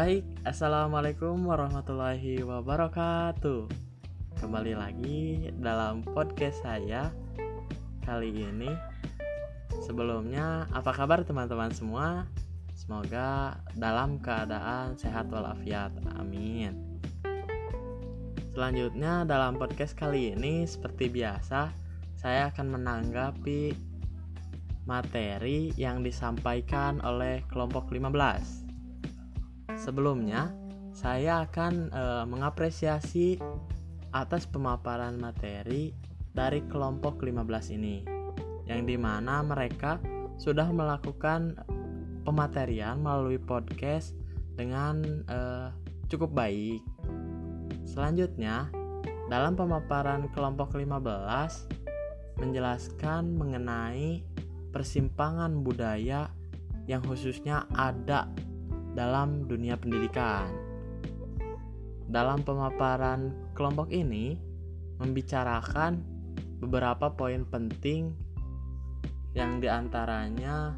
Baik, Assalamualaikum warahmatullahi wabarakatuh. Kembali lagi dalam podcast saya Kali ini. Sebelumnya, apa kabar teman-teman semua? Semoga dalam keadaan sehat walafiat. Amin. Selanjutnya dalam podcast kali ini Seperti biasa Saya akan menanggapi materi yang disampaikan oleh kelompok 15 Sebelumnya, saya akan e, mengapresiasi atas pemaparan materi dari kelompok 15 ini yang di mana mereka sudah melakukan pematerian melalui podcast dengan e, cukup baik. Selanjutnya, dalam pemaparan kelompok 15 menjelaskan mengenai persimpangan budaya yang khususnya ada dalam dunia pendidikan. Dalam pemaparan kelompok ini membicarakan beberapa poin penting yang di antaranya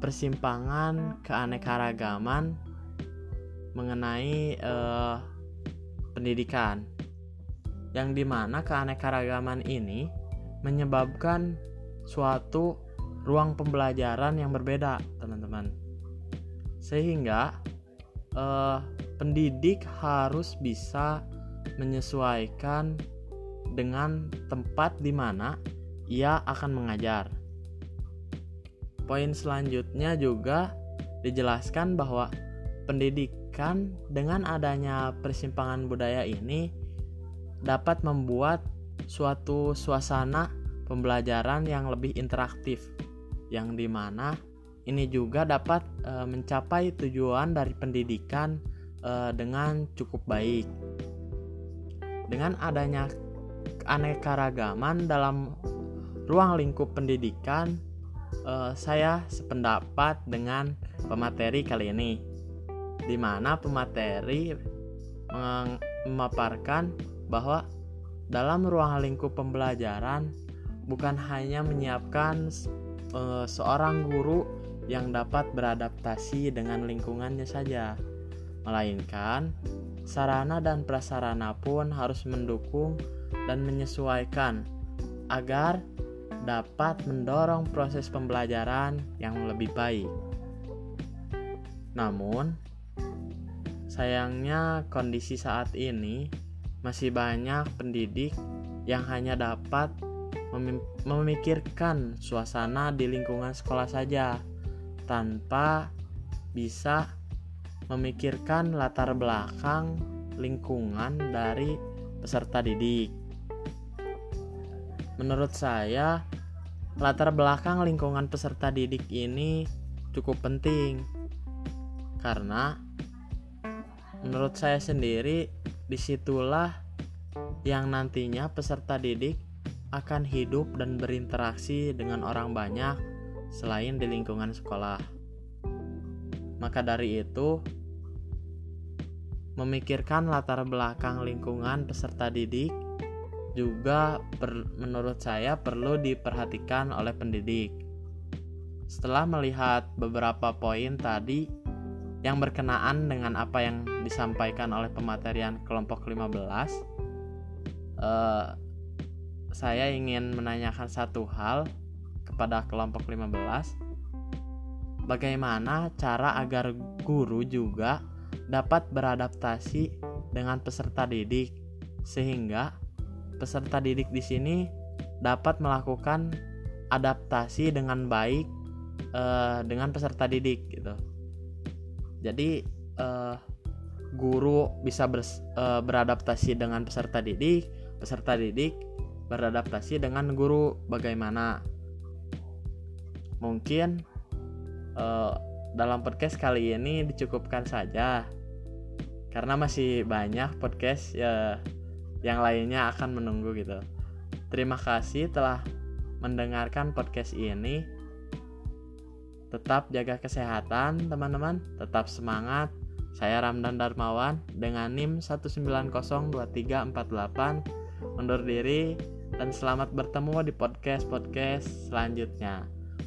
persimpangan keanekaragaman mengenai eh, pendidikan yang di mana keanekaragaman ini menyebabkan suatu ruang pembelajaran yang berbeda teman-teman sehingga uh, pendidik harus bisa menyesuaikan dengan tempat di mana ia akan mengajar. Poin selanjutnya juga dijelaskan bahwa pendidikan dengan adanya persimpangan budaya ini dapat membuat suatu suasana pembelajaran yang lebih interaktif yang di mana ini juga dapat e, mencapai tujuan dari pendidikan e, dengan cukup baik. Dengan adanya keanekaragaman dalam ruang lingkup pendidikan, e, saya sependapat dengan pemateri kali ini, di mana pemateri memaparkan bahwa dalam ruang lingkup pembelajaran bukan hanya menyiapkan seorang guru yang dapat beradaptasi dengan lingkungannya saja, melainkan sarana dan prasarana pun harus mendukung dan menyesuaikan agar dapat mendorong proses pembelajaran yang lebih baik. Namun, sayangnya kondisi saat ini masih banyak pendidik yang hanya dapat memikirkan suasana di lingkungan sekolah saja tanpa bisa memikirkan latar belakang lingkungan dari peserta didik. Menurut saya, latar belakang lingkungan peserta didik ini cukup penting karena menurut saya sendiri di situlah yang nantinya peserta didik akan hidup dan berinteraksi dengan orang banyak selain di lingkungan sekolah. Maka dari itu, memikirkan latar belakang lingkungan peserta didik juga per, menurut saya perlu diperhatikan oleh pendidik. Setelah melihat beberapa poin tadi yang berkenaan dengan apa yang disampaikan oleh pematerian kelompok 15, eh, saya ingin menanyakan satu hal kepada kelompok 15 bagaimana cara agar guru juga dapat beradaptasi dengan peserta didik sehingga peserta didik di sini dapat melakukan adaptasi dengan baik uh, dengan peserta didik gitu. Jadi uh, guru bisa ber, uh, beradaptasi dengan peserta didik, peserta didik beradaptasi dengan guru. Bagaimana mungkin uh, dalam podcast kali ini dicukupkan saja karena masih banyak podcast ya yang lainnya akan menunggu gitu. Terima kasih telah mendengarkan podcast ini. Tetap jaga kesehatan teman-teman, tetap semangat. Saya Ramdan Darmawan dengan NIM 1902348 undur diri dan selamat bertemu di podcast-podcast selanjutnya.